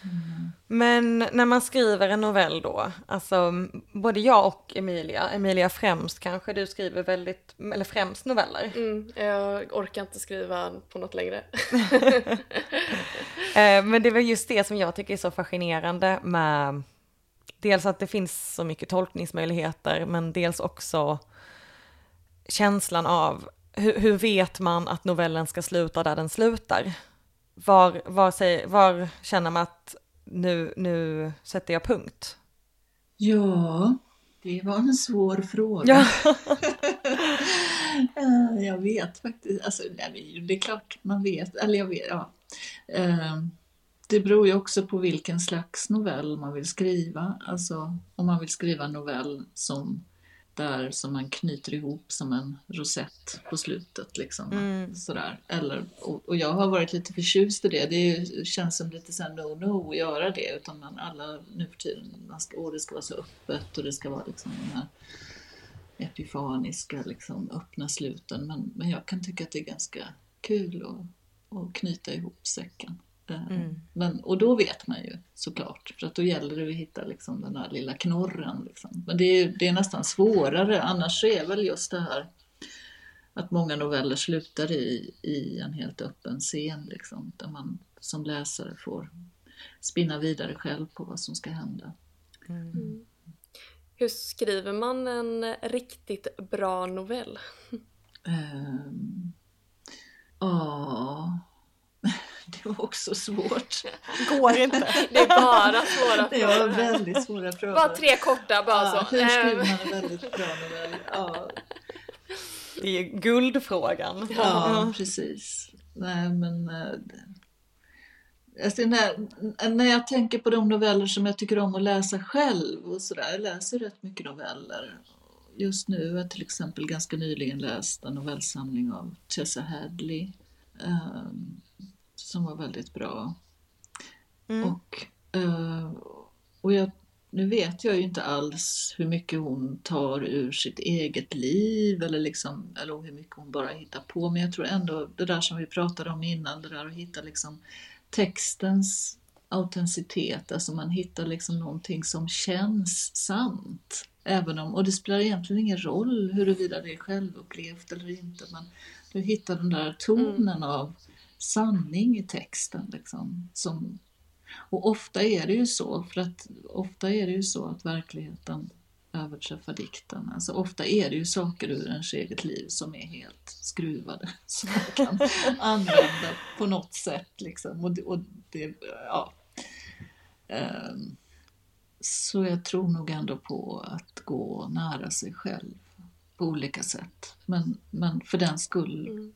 [SPEAKER 1] Mm. Men när man skriver en novell då, alltså både jag och Emilia, Emilia främst kanske, du skriver väldigt, eller främst noveller.
[SPEAKER 3] Mm, jag orkar inte skriva på något längre.
[SPEAKER 1] Eh, men det är väl just det som jag tycker är så fascinerande med dels att det finns så mycket tolkningsmöjligheter, men dels också känslan av hur, hur vet man att novellen ska sluta där den slutar? Var, var, säger, var känner man att nu, nu sätter jag punkt?
[SPEAKER 2] Ja, det var en svår fråga. Ja. Eh, jag vet faktiskt, alltså, det är klart man vet, eller jag vet, ja. Eh, det beror ju också på vilken slags novell man vill skriva. Alltså om man vill skriva en novell som där som man knyter ihop som en rosett på slutet. Liksom, mm. sådär. Eller, och, och, jag har varit lite förtjust i det. Det är, känns som lite såhär no-no att göra det. Utan man alla nu för tiden, man ska, åh, det ska vara så öppet och det ska vara liksom de här epifaniska, liksom, öppna sluten. Men, men jag kan tycka att det är ganska kul att, att knyta ihop säcken. Mm. Men, och då vet man ju såklart, för att då gäller det att hitta liksom den där lilla knorren. Liksom. Men det är, det är nästan svårare, annars är väl just det här att många noveller slutar i, i en helt öppen scen, liksom, där man som läsare får spinna vidare själv på vad som ska hända.
[SPEAKER 3] Mm. Mm. Hur skriver man en riktigt bra novell?
[SPEAKER 2] Um, ja, det var också svårt.
[SPEAKER 1] Går inte.
[SPEAKER 3] Det är bara svåra
[SPEAKER 2] frågor. Det var väldigt svåra frågor.
[SPEAKER 3] Bara tre korta, bara ja,
[SPEAKER 2] så. Hur skriver man en väldigt bra novell? Ja.
[SPEAKER 1] Det är guldfrågan.
[SPEAKER 2] Ja, precis. Nej, men... Eh, alltså när, när jag tänker på de noveller som jag tycker om att läsa själv och sådär, jag läser rätt mycket noveller. Just nu har jag till exempel ganska nyligen läst en novellsamling av Tessa Hadley. Um, som var väldigt bra. Mm. Och, uh, och jag, nu vet jag ju inte alls hur mycket hon tar ur sitt eget liv eller, liksom, eller hur mycket hon bara hittar på. Men jag tror ändå det där som vi pratade om innan, det där att hitta liksom textens autenticitet, alltså man hittar liksom någonting som känns sant. Även om, och det spelar egentligen ingen roll huruvida det är självupplevt eller inte, men du hittar den där tonen mm. av sanning i texten. Liksom, som, och ofta är det ju så, för att ofta är det ju så att verkligheten överträffar dikten. Alltså ofta är det ju saker ur ens eget liv som är helt skruvade som man kan använda på något sätt. Liksom. Och, det, och det, ja. Ehm, så jag tror nog ändå på att gå nära sig själv på olika sätt. Men, men för den skull,
[SPEAKER 3] Mm.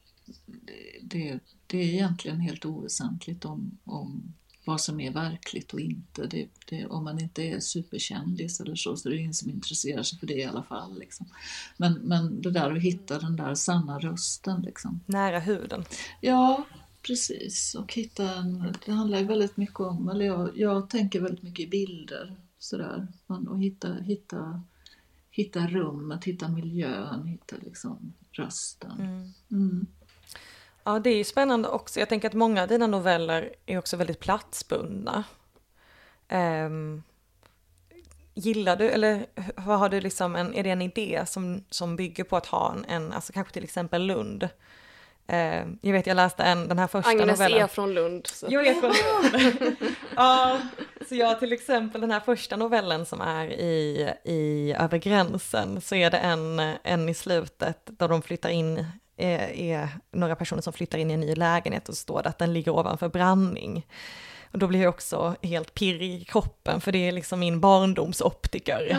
[SPEAKER 2] Det, det är egentligen helt oväsentligt om, om vad som är verkligt och inte. Det, det, om man inte är superkändis eller så, så är det ingen som intresserar sig för det i alla fall. Liksom. Men, men det där att hitta den där sanna rösten. Liksom.
[SPEAKER 1] Nära huden.
[SPEAKER 2] Ja, precis. Och hitta en, det handlar ju väldigt mycket om, eller jag, jag tänker väldigt mycket i bilder. Sådär. Man- Och hitta, hitta, hitta rummet, hitta miljön, hitta liksom rösten. Mm.
[SPEAKER 1] Ja, det är ju spännande också. Jag tänker att många av dina noveller är också väldigt platsbundna. Ehm, gillar du, eller vad har du liksom, en, är det en idé som, som bygger på att ha en, en alltså kanske till exempel Lund? Ehm, jag vet, jag läste en, den här första
[SPEAKER 3] Agnes
[SPEAKER 1] novellen.
[SPEAKER 3] är från Lund. Så.
[SPEAKER 1] Jag är från Lund. ja, så jag till exempel den här första novellen som är i, i Över gränsen så är det en, en i slutet där de flyttar in, är, är några personer som flyttar in i en ny lägenhet och så står det att den ligger ovanför Branning. Och då blir jag också helt pirrig i kroppen för det är liksom min barndomsoptiker.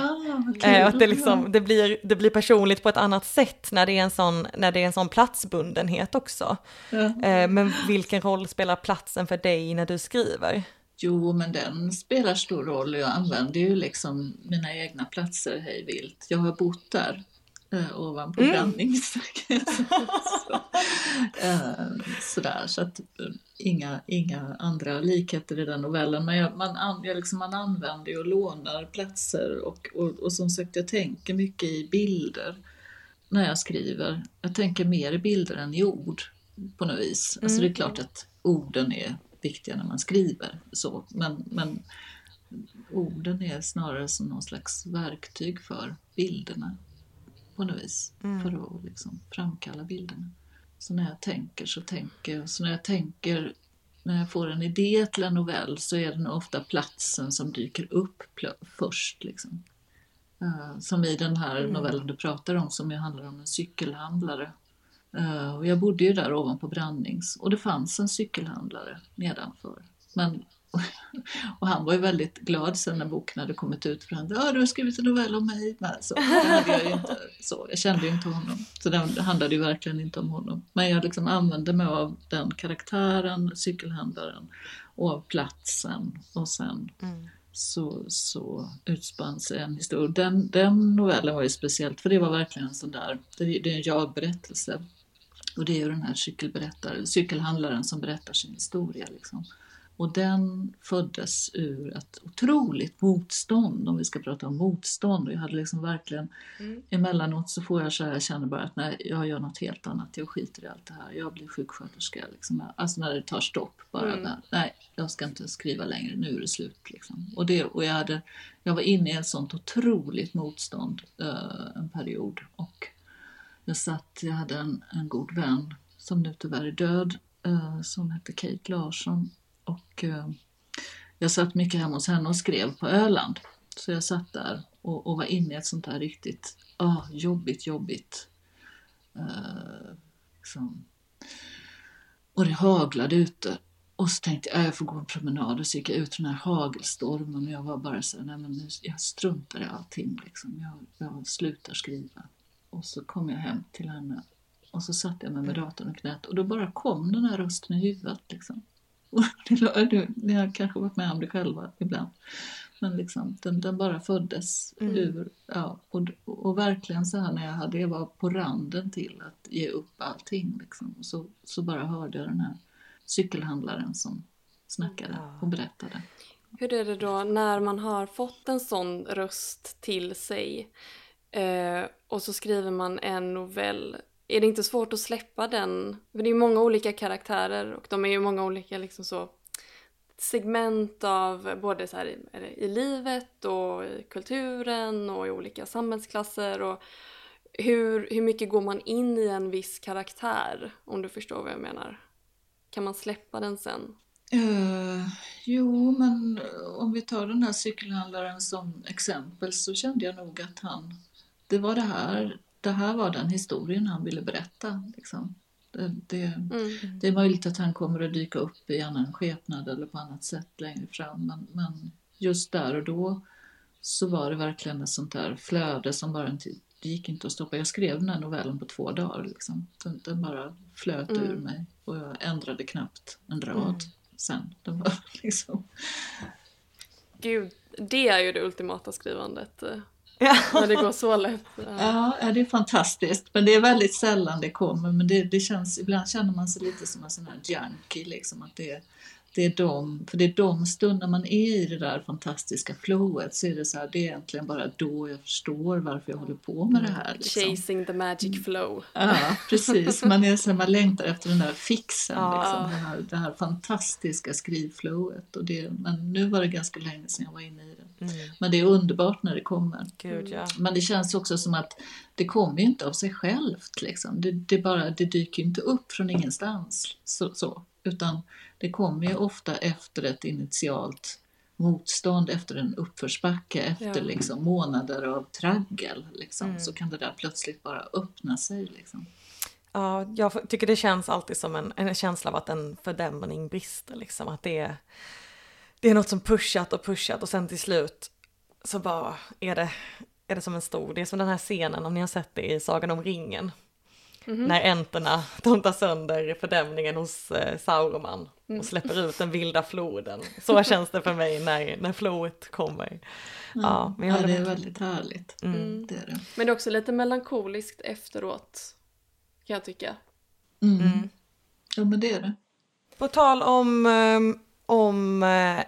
[SPEAKER 2] Kul.
[SPEAKER 1] Eh, att det, liksom, det, blir, det blir personligt på ett annat sätt när det är en sån, när det är en sån platsbundenhet också. Eh, men vilken roll spelar platsen för dig när du skriver?
[SPEAKER 2] Jo, men den spelar stor roll. Jag använder ju liksom mina egna platser hej vilt. Jag har bott där eh, ovanpå
[SPEAKER 1] Mm.
[SPEAKER 2] Branningsstaket. så, eh, sådär, så att eh, inga, inga andra likheter i den novellen. Men jag, man, an, jag liksom, man använder och lånar platser och, och, och som sagt, jag tänker mycket i bilder när jag skriver. Jag tänker mer i bilder än i ord på något vis. Alltså det är klart att orden är viktiga när man skriver så, men, men orden är snarare som någon slags verktyg för bilderna på något vis, för att liksom framkalla bilderna. Så när jag tänker så tänker jag, så när jag tänker när jag får en idé till en novell så är det nog ofta platsen som dyker upp först. Liksom. Eh, som i den här novellen du pratar om som ju handlar om en cykelhandlare. Eh, och jag bodde ju där ovanpå Brannings och det fanns en cykelhandlare nedanför. Men, och han var ju väldigt glad sen när boken hade kommit ut för han ja du har skrivit en novell om mig. Men så, det jag, inte, så, jag kände ju inte honom. Så den handlade ju verkligen inte om honom. Men jag liksom använde mig av den karaktären, cykelhandlaren och av platsen och sen så, så utspann sig en historia. Den, den novellen var ju speciellt för det var verkligen en sån där, det, det är en jag-berättelse. Och det är ju den här cykelberättaren, cykelhandlaren som berättar sin historia. Liksom. Och den föddes ur ett otroligt motstånd, om vi ska prata om motstånd. Jag hade liksom verkligen, emellanåt så får jag så här, jag känner bara att nej, jag gör något helt annat, jag skiter i allt det här, jag blir sjuksköterska. Liksom. Alltså när det tar stopp, bara,
[SPEAKER 3] Mm.
[SPEAKER 2] nej, jag ska inte skriva längre, nu är det slut. Liksom. Och, det, och jag, hade, jag var inne i ett sånt otroligt motstånd eh, en period. Och jag satt, jag hade en, en god vän som nu tyvärr är död, eh, som hette Kate Larsson. Och eh, jag satt mycket hemma hos henne och skrev på Öland. Så jag satt där och, och var inne i ett sånt här riktigt oh, jobbigt, jobbigt. Uh, liksom. Och det haglade ute. Och så tänkte jag, äh, jag får gå en promenad. Och så gick jag ut i den här hagelstormen och jag var bara så här, nej men nu, jag struntar i allting liksom. Jag, jag slutar skriva. Och så kom jag hem till henne och så satte jag mig med datorn i knät och då bara kom den här rösten i huvudet liksom. Ni har kanske varit med om det själva ibland. Men liksom, den, den bara föddes ur, ja, och, och verkligen så här när jag hade, jag var på randen till att ge upp allting liksom. Så, så bara hörde jag den här cykelhandlaren som snackade och berättade.
[SPEAKER 3] Hur är det då när man har fått en sån röst till sig eh, och så skriver man en novell? Är det inte svårt att släppa den? För det är ju många olika karaktärer och de är ju många olika liksom så segment av både så här i, i livet och i kulturen och i olika samhällsklasser och hur, hur mycket går man in i en viss karaktär om du förstår vad jag menar? Kan man släppa den sen?
[SPEAKER 2] Uh, jo, men om vi tar den här cykelhandlaren som exempel så kände jag nog att han, det var det här, det här var den historien han ville berätta. Liksom. Det, det,
[SPEAKER 3] Mm.
[SPEAKER 2] det är möjligt att han kommer att dyka upp i annan skepnad eller på annat sätt längre fram, men, men just där och då så var det verkligen ett sånt där flöde som bara inte, det gick inte att stoppa. Jag skrev den här novellen på två dagar. Liksom. Den, den bara flöt
[SPEAKER 3] Mm.
[SPEAKER 2] ur mig och jag ändrade knappt en rad
[SPEAKER 1] Mm.
[SPEAKER 2] sen. Den var liksom...
[SPEAKER 3] Gud, det är ju det ultimata skrivandet.
[SPEAKER 1] Ja.
[SPEAKER 3] När det går så lätt. Ja.
[SPEAKER 2] Ja, ja, det är fantastiskt. Men det är väldigt sällan det kommer. Men det, det känns, ibland känner man sig lite som en sån här junkie. Liksom, att det, det är de, för det är de stunder man är i det där fantastiska flowet så är det så här, det är egentligen bara då jag förstår varför jag håller på med det här. Liksom.
[SPEAKER 3] Chasing the magic flow.
[SPEAKER 2] Ja, precis. Man, är så här, man längtar efter den där fixen,
[SPEAKER 1] Ja.
[SPEAKER 2] liksom, det, här, det här fantastiska skrivflowet. Och det, men nu var det ganska länge sedan jag var inne i det.
[SPEAKER 1] Mm.
[SPEAKER 2] Men det är underbart när det kommer.
[SPEAKER 1] Gud ja.
[SPEAKER 2] Men det känns också som att det kommer ju inte av sig självt. Liksom. Det, det, bara, det dyker inte upp från ingenstans. Så, så. Utan det kommer ju ofta efter ett initialt motstånd, efter en uppförsbacke, efter
[SPEAKER 3] Ja.
[SPEAKER 2] liksom, månader av traggel. Liksom.
[SPEAKER 1] Mm.
[SPEAKER 2] Så kan det där plötsligt bara öppna sig. Liksom.
[SPEAKER 1] Ja, jag tycker det känns alltid som en, en känsla av att en fördämning brister. Liksom. Att det är, det är något som pushat och pushat och sen till slut så bara är det, är det som en stor, det är som den här scenen om ni har sett det i Sagan om ringen. När enterna, de tar sönder fördämningen hos eh, Sauroman och släpper ut den vilda floden. Så känns det för mig när, när flowet kommer. Ja, men jag
[SPEAKER 2] ja,
[SPEAKER 1] håller
[SPEAKER 2] det är
[SPEAKER 1] med.
[SPEAKER 2] väldigt härligt.
[SPEAKER 3] Mm.
[SPEAKER 2] Det är det.
[SPEAKER 3] Men det är också lite melankoliskt efteråt. Kan jag tycka.
[SPEAKER 2] Mm.
[SPEAKER 1] Mm.
[SPEAKER 2] Ja, men det är det.
[SPEAKER 1] På tal om, eh, om eh,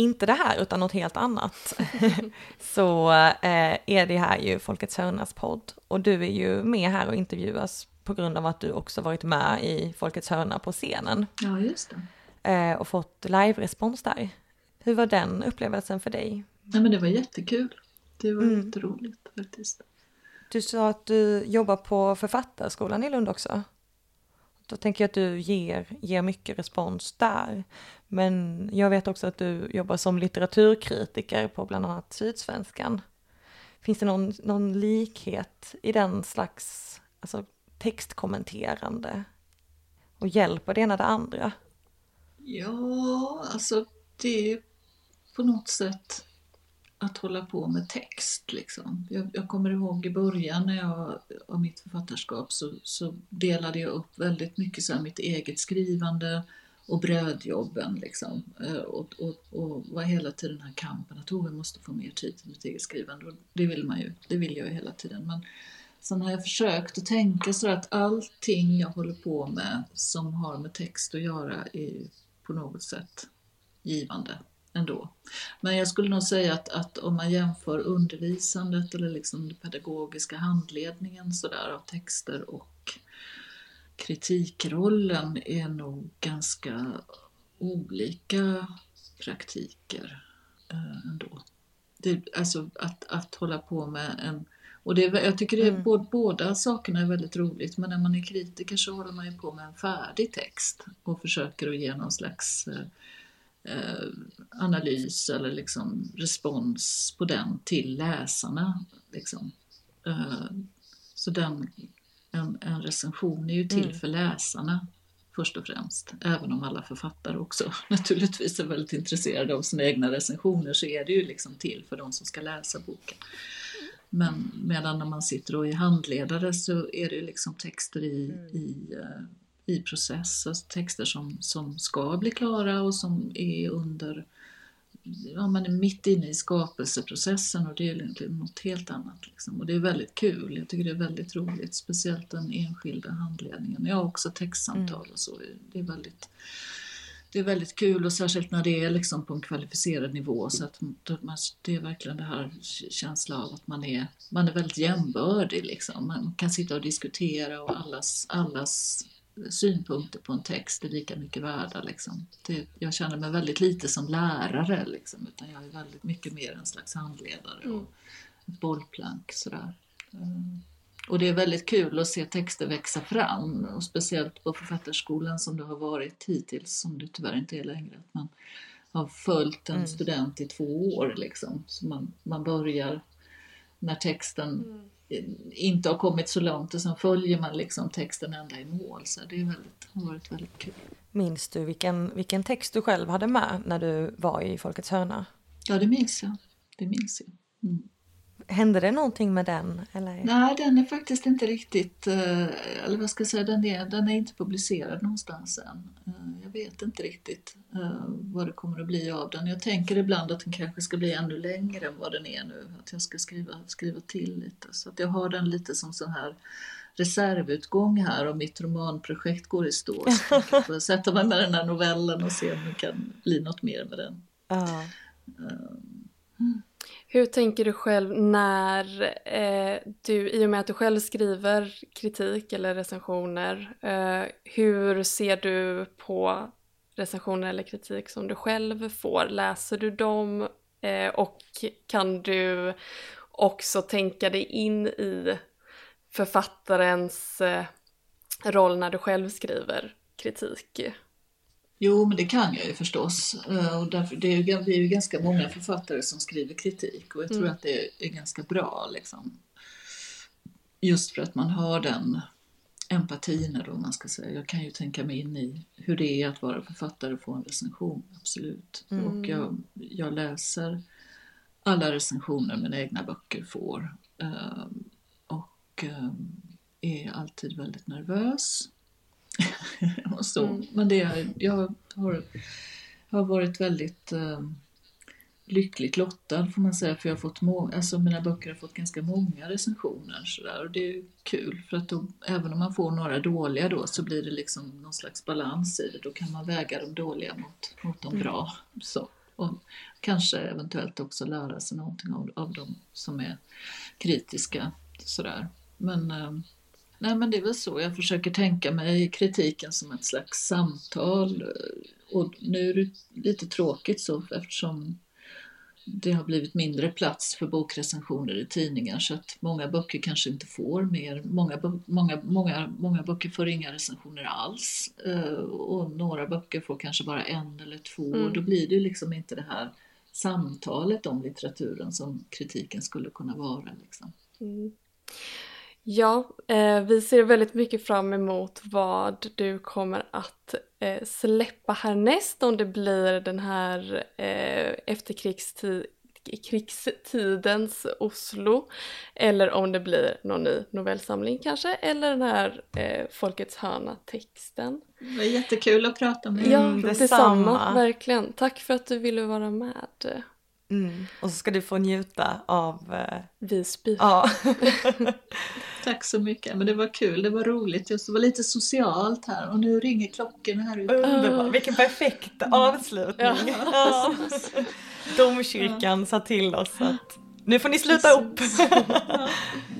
[SPEAKER 1] inte det här utan något helt annat så eh, är det här ju Folkets Hörnas podd och du är ju med här och intervjuas på grund av att du också varit med i Folkets Hörna på scenen
[SPEAKER 2] Ja, just det.
[SPEAKER 1] eh, och fått live-respons där. Hur var den upplevelsen för dig?
[SPEAKER 2] Nej, men det var jättekul. Det var
[SPEAKER 1] Mm.
[SPEAKER 2] jätteroligt faktiskt.
[SPEAKER 1] Du sa att du jobbar på Författarskolan i Lund också. Då tänker jag att du ger, ger mycket respons där. Men jag vet också att du jobbar som litteraturkritiker på bland annat Sydsvenskan. Finns det någon, någon likhet i den slags alltså, textkommenterande? Och hjälper det ena det andra?
[SPEAKER 2] Ja, alltså det är på något sätt att hålla på med text. Liksom. Jag, jag kommer ihåg i början när jag, av mitt författarskap så, så delade jag upp väldigt mycket så här, mitt eget skrivande och brödjobben. Liksom. Eh, och, och, och var hela tiden den här kampen att oh, jag måste få mer tid till mitt eget skrivande. Och det vill man ju, det vill jag ju hela tiden. Men sen har jag försökt att tänka så att allting jag håller på med som har med text att göra är ju på något sätt givande ändå. Men jag skulle nog säga att, att om man jämför undervisandet eller liksom den pedagogiska handledningen sådär av texter och kritikrollen är nog ganska olika praktiker eh, ändå. Det, alltså att, att hålla på med en och det, jag tycker det är,
[SPEAKER 1] Mm.
[SPEAKER 2] båda, båda sakerna är väldigt roligt men när man är kritiker så håller man ju på med en färdig text och försöker att ge någon slags eh, eh, analys eller liksom respons på den till läsarna. Liksom. Eh, så den, en, en recension är ju till
[SPEAKER 1] Mm.
[SPEAKER 2] för läsarna först och främst. Även om alla författare också naturligtvis är väldigt intresserade av sina egna recensioner så är det ju liksom till för de som ska läsa boken. Men medan när man sitter och är handledare så är det liksom texter i, i, eh, i process, alltså texter som, som ska bli klara och som är under ja, man är mitt inne i skapelseprocessen och det är egentligen något helt annat. Liksom. Och det är väldigt kul, jag tycker det är väldigt roligt, speciellt den enskilda handledningen. Jag har också textsamtal och så, det är väldigt det är väldigt kul och särskilt när det är liksom på en kvalificerad nivå så att man, det är verkligen det här känslan av att man är, man är väldigt jämbördig liksom. Man kan sitta och diskutera och allas, allas synpunkter på en text är lika mycket värda. Liksom. Det, jag känner mig väldigt lite som lärare liksom, utan jag är väldigt mycket mer en slags handledare
[SPEAKER 3] Mm.
[SPEAKER 2] och ett bollplank sådär. Mm. Och det är väldigt kul att se texter växa fram och speciellt på författarskolan som det har varit hittills, som det tyvärr inte är längre. Att man har följt en
[SPEAKER 1] Mm.
[SPEAKER 2] student i två år liksom. Så man, man börjar när texten inte har kommit så långt och sen följer man liksom texten ända i mål. Så det är väldigt, har varit väldigt kul.
[SPEAKER 1] Minns du vilken, vilken text du själv hade med när du var i Folkets Hörna?
[SPEAKER 2] Ja, det minns jag. Det minns jag. Mm.
[SPEAKER 1] Hände det någonting med den? Eller?
[SPEAKER 2] Nej, den är faktiskt inte riktigt, eh, eller vad ska jag säga, den är, den är inte publicerad någonstans än. Eh, jag vet inte riktigt eh, vad det kommer att bli av den. Jag tänker ibland att den kanske ska bli ännu längre än vad den är nu. Att jag ska skriva, skriva till lite. Så att jag har den lite som sån här reservutgång här om mitt romanprojekt går i stå. Så jag får sätta mig med den här novellen och se om det kan bli något mer med den.
[SPEAKER 1] Ja.
[SPEAKER 2] Mm.
[SPEAKER 3] Hur tänker du själv när eh, du, i och med att du själv skriver kritik eller recensioner, eh, hur ser du på recensioner eller kritik som du själv får? Läser du dem eh, och kan du också tänka dig in i författarens eh, roll när du själv skriver kritik?
[SPEAKER 2] Jo, men det kan jag ju förstås. Eh, Och därför, det, är ju, det är ju ganska många författare som skriver kritik och jag tror
[SPEAKER 3] Mm.
[SPEAKER 2] att det är ganska bra. Liksom. Just för att man har den empatin, eller vad man ska säga. Jag kan ju tänka mig in i hur det är att vara författare och få en recension, absolut.
[SPEAKER 1] Mm.
[SPEAKER 2] Och jag, jag läser alla recensioner mina egna böcker får. eh, Och eh, är alltid väldigt nervös. och så.
[SPEAKER 3] Mm.
[SPEAKER 2] Men det, jag har, har varit väldigt eh, lyckligt lottad får man säga för jag har fått må- alltså mina böcker har fått ganska många recensioner sådär, och det är kul för att då, även om man får några dåliga då så blir det liksom någon slags balans i det. Då kan man väga de dåliga mot, mot de bra. Så. Och kanske eventuellt också lära sig någonting av, av de som är kritiska. Sådär. Men, eh, nej, men det är väl så jag försöker tänka mig kritiken som ett slags samtal. Och nu är det lite tråkigt så eftersom det har blivit mindre plats för bokrecensioner i tidningar så att många böcker kanske inte får mer. Många, många, många, många böcker får inga recensioner alls eh, och några böcker får kanske bara en eller två.
[SPEAKER 3] Mm.
[SPEAKER 2] Då blir det liksom inte det här samtalet om litteraturen som kritiken skulle kunna vara. Liksom.
[SPEAKER 3] Mm. Ja, eh, vi ser väldigt mycket fram emot vad du kommer att eh, släppa härnäst om det blir den här eh, efterkrigstid krigstidens Oslo eller om det blir någon ny novellsamling kanske eller den här eh, Folkets hörna-texten.
[SPEAKER 2] Det var jättekul att prata med
[SPEAKER 3] Ja,
[SPEAKER 1] Mm,
[SPEAKER 3] detsamma.
[SPEAKER 1] detsamma.
[SPEAKER 3] Verkligen. Tack för att du ville vara med.
[SPEAKER 1] Mm. Och så ska du få njuta av... eh,
[SPEAKER 3] Visby.
[SPEAKER 1] ja.
[SPEAKER 2] Tack så mycket, men det var kul, det var roligt, just det var lite socialt här och nu ringer klockorna här ute.
[SPEAKER 1] Underbart. Vilken perfekt avslutning.
[SPEAKER 3] Ja.
[SPEAKER 1] Ja. Domkyrkan sa till oss att nu får ni sluta upp.
[SPEAKER 2] Precis.
[SPEAKER 3] Gud